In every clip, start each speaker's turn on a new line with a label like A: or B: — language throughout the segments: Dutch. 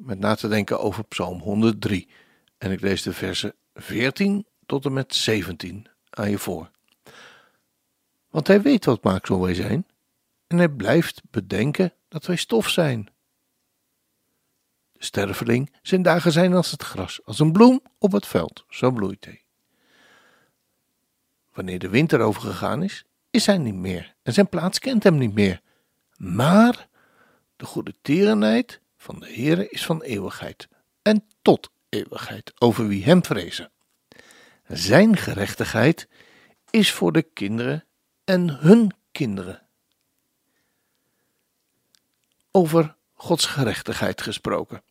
A: met na te denken over Psalm 103. En ik lees de versen 14 tot en met 17 aan je voor. Want hij weet wat maaksel wij zijn, en hij blijft bedenken dat wij stof zijn. De sterveling, zijn dagen zijn als het gras, als een bloem op het veld, zo bloeit hij. Wanneer de winter overgegaan is, is hij niet meer en zijn plaats kent hem niet meer. Maar de goede tierenheid van de Heere is van eeuwigheid en tot eeuwigheid over wie hem vrezen. Zijn gerechtigheid is voor de kinderen en hun kinderen. Over Gods gerechtigheid gesproken.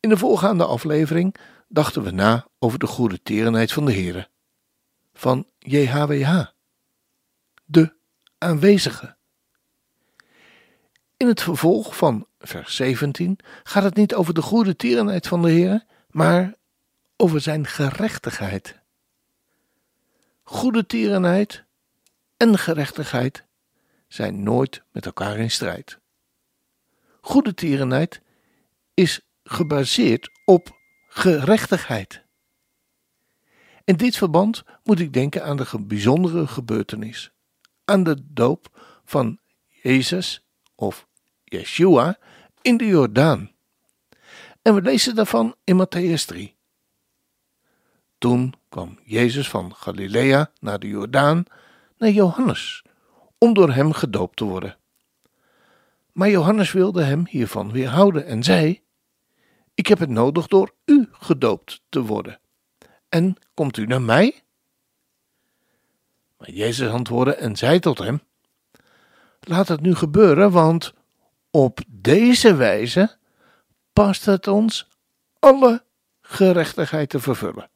A: In de voorgaande aflevering dachten we na over de goede tierenheid van de Heere, van JHWH, de aanwezige. In het vervolg van vers 17 gaat het niet over de goede tierenheid van de Heer, maar over zijn gerechtigheid. Goede tierenheid en gerechtigheid zijn nooit met elkaar in strijd. Goede tierenheid is gebaseerd op gerechtigheid. In dit verband moet ik denken aan de bijzondere gebeurtenis, aan de doop van Jezus of Yeshua in de Jordaan. En we lezen daarvan in Matthäus 3. Toen kwam Jezus van Galilea naar de Jordaan, naar Johannes, om door hem gedoopt te worden. Maar Johannes wilde hem hiervan weerhouden en zei: Ik heb het nodig door u gedoopt te worden. En komt u naar mij? Maar Jezus antwoordde en zei tot hem: Laat het nu gebeuren, want op deze wijze past het ons alle gerechtigheid te vervullen.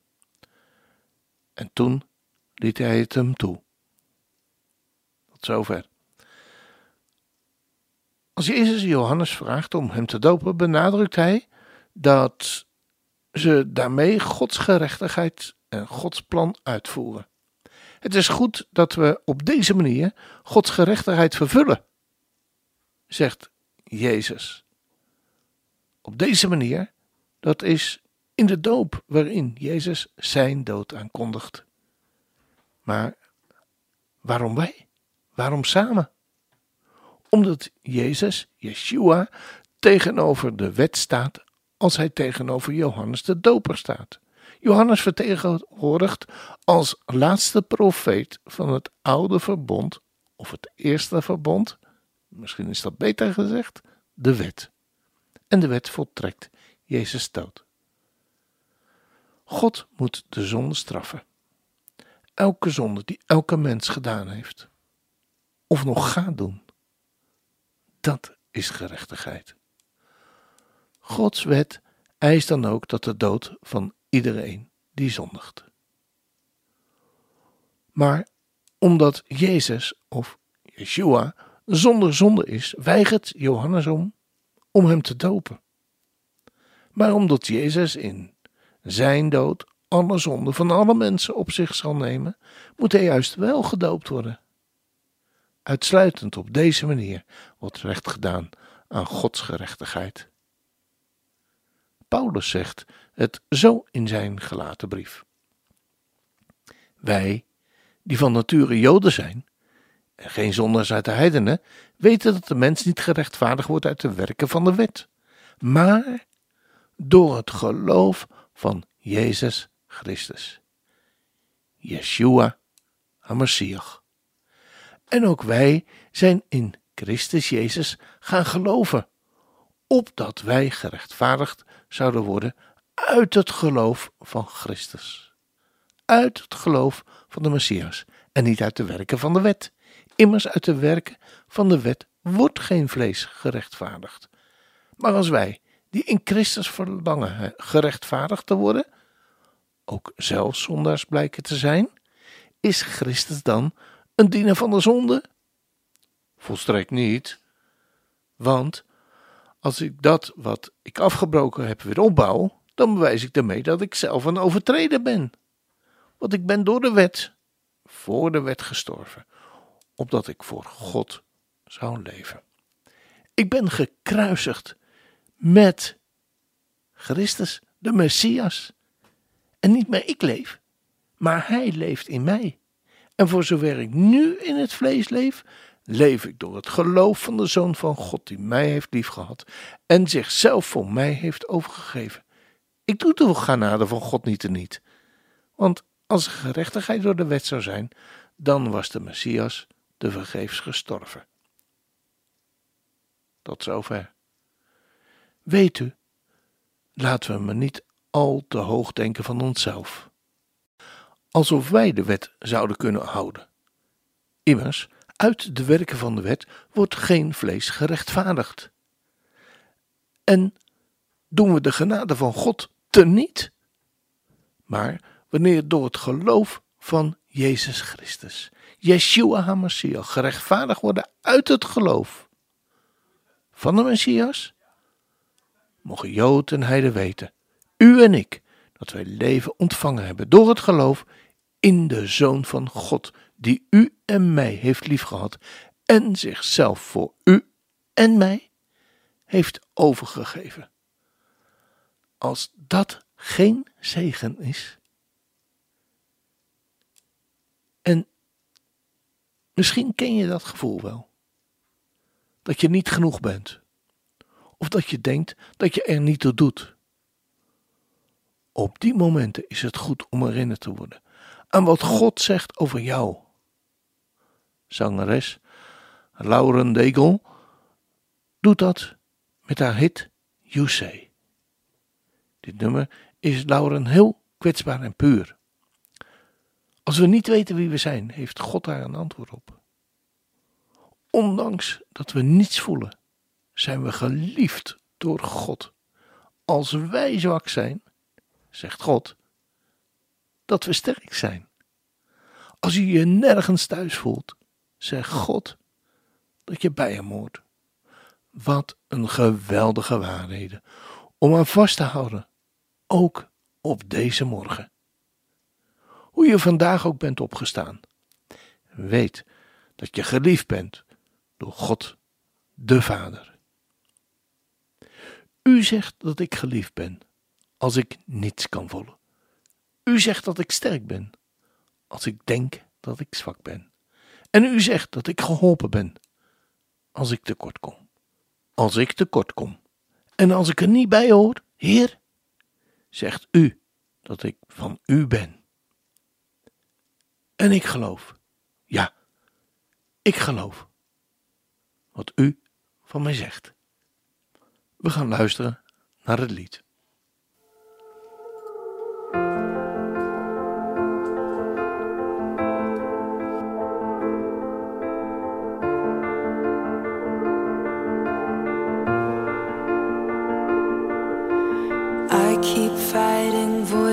A: En toen liet hij het hem toe. Tot zover. Als Jezus Johannes vraagt om hem te dopen, benadrukt hij dat ze daarmee Gods gerechtigheid en Gods plan uitvoeren. Het is goed dat we op deze manier Gods gerechtigheid vervullen, zegt Jezus. Op deze manier, dat is in de doop waarin Jezus zijn dood aankondigt. Maar waarom wij? Waarom samen? Omdat Jezus, Yeshua, tegenover de wet staat als hij tegenover Johannes de Doper staat. Johannes vertegenwoordigt als laatste profeet van het oude verbond, of het eerste verbond, misschien is dat beter gezegd, de wet. En de wet voltrekt Jezus dood. God moet de zonde straffen. Elke zonde die elke mens gedaan heeft, of nog gaat doen, dat is gerechtigheid. Gods wet eist dan ook dat de dood van iedereen die zondigt. Maar omdat Jezus of Yeshua zonder zonde is, weigert Johannes om om hem te dopen. Maar omdat Jezus in zijn dood alle zonden van alle mensen op zich zal nemen, moet hij juist wel gedoopt worden. Uitsluitend op deze manier wordt recht gedaan aan Gods gerechtigheid. Paulus zegt het zo in zijn gelaten brief. Wij, die van nature Joden zijn, en geen zondaars uit de heidenen, weten dat de mens niet gerechtvaardigd wordt uit de werken van de wet, maar door het geloof van Jezus Christus. Yeshua HaMashiach. En ook wij zijn in Christus Jezus gaan geloven, opdat wij gerechtvaardigd zouden worden uit het geloof van Christus. Uit het geloof van de Messias en niet uit de werken van de wet. Immers uit de werken van de wet wordt geen vlees gerechtvaardigd. Maar als wij die in Christus verlangen gerechtvaardigd te worden, ook zelf zondaars blijken te zijn, is Christus dan een dienaar van de zonde? Volstrekt niet. Want als ik dat wat ik afgebroken heb weer opbouw, dan bewijs ik daarmee dat ik zelf een overtreder ben. Want ik ben door de wet, voor de wet gestorven, opdat ik voor God zou leven. Ik ben gekruisigd met Christus, de Messias. En niet meer ik leef, maar Hij leeft in mij. En voor zover ik nu in het vlees leef, leef ik door het geloof van de Zoon van God die mij heeft liefgehad en zichzelf voor mij heeft overgegeven. Ik doe de genade van God niet en niet. Want als er gerechtigheid door de wet zou zijn, dan was de Messias de vergeefs gestorven. Tot zover. Weet u, laten we maar niet al te hoog denken van onszelf. Alsof wij de wet zouden kunnen houden. Immers, uit de werken van de wet wordt geen vlees gerechtvaardigd. En doen we de genade van God teniet? Maar wanneer door het geloof van Jezus Christus, Yeshua HaMashiach, gerechtvaardigd worden uit het geloof van de Messias, mogen Jood en Heide weten, u en ik, dat wij leven ontvangen hebben door het geloof in de Zoon van God, die u en mij heeft liefgehad en zichzelf voor u en mij heeft overgegeven. Als dat geen zegen is. En misschien ken je dat gevoel wel. Dat je niet genoeg bent. Of dat je denkt dat je er niet toe doet. Op die momenten is het goed om herinnerd te worden aan wat God zegt over jou. Zangeres Lauren Degel doet dat met haar hit You Say. Dit nummer is Lauren heel kwetsbaar en puur. Als we niet weten wie we zijn, heeft God daar een antwoord op. Ondanks dat we niets voelen, zijn we geliefd door God. Als wij zwak zijn, zegt God, dat we sterk zijn. Als je je nergens thuis voelt, zegt God dat je bij hem hoort. Wat een geweldige waarheden om aan vast te houden, ook op deze morgen. Hoe je vandaag ook bent opgestaan, weet dat je geliefd bent door God de Vader. U zegt dat ik geliefd ben als ik niets kan voelen. U zegt dat ik sterk ben als ik denk dat ik zwak ben. En u zegt dat ik geholpen ben als ik tekort kom. Als ik tekort kom en als ik er niet bij hoor, Heer, zegt u dat ik van u ben. En ik geloof, ja, ik geloof wat u van mij zegt. We gaan luisteren naar het lied.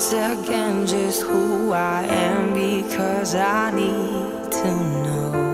B: once again just who I am because I need to know.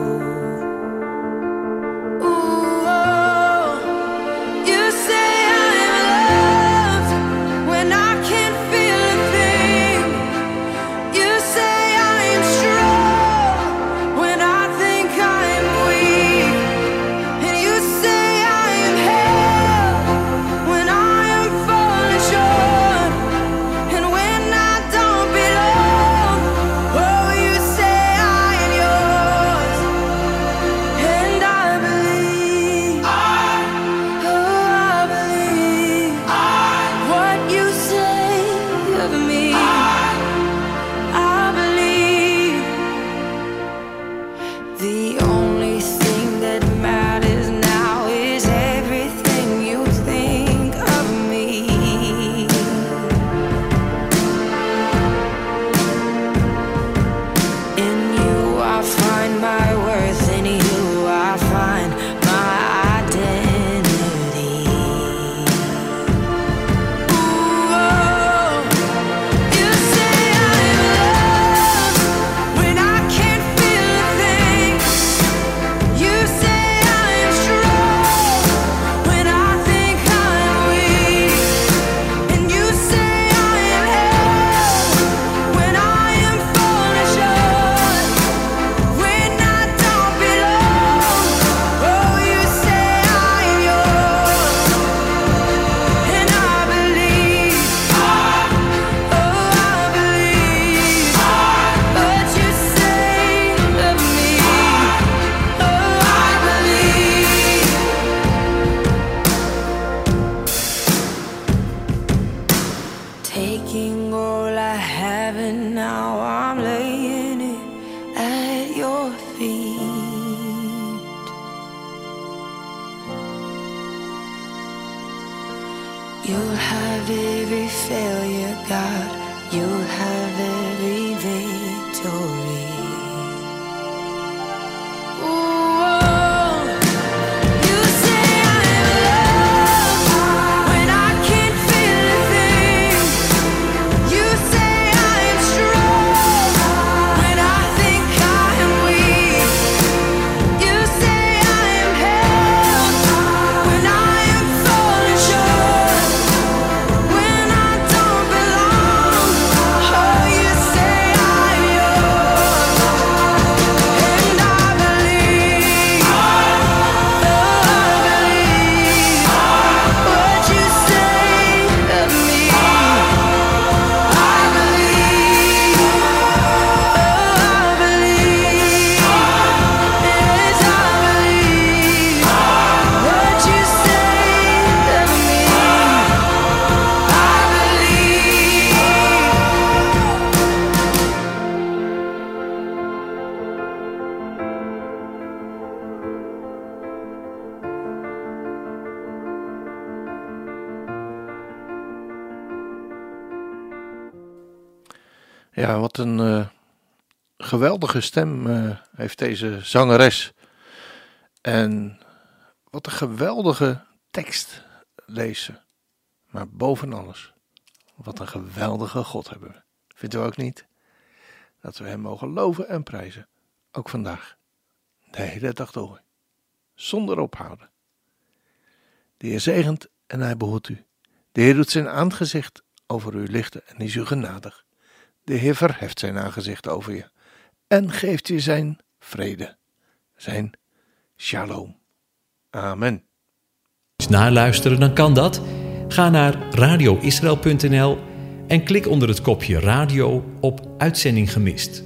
B: God.
A: Wat een eh, geweldige stem eh, heeft deze zangeres. En wat een geweldige tekst lezen. Maar boven alles, wat een geweldige God hebben we. Vindt u ook niet? Dat we hem mogen loven en prijzen. Ook vandaag. De hele dag door. Zonder ophouden. De Heer zegent en hij behoedt u. De Heer doet zijn aangezicht over u lichten en is u genadig. De Heer verheft zijn aangezicht over je en geeft je zijn vrede, zijn shalom. Amen.
C: naluisteren, dan kan dat. Ga naar radioisrael.nl en klik onder het kopje radio op uitzending gemist.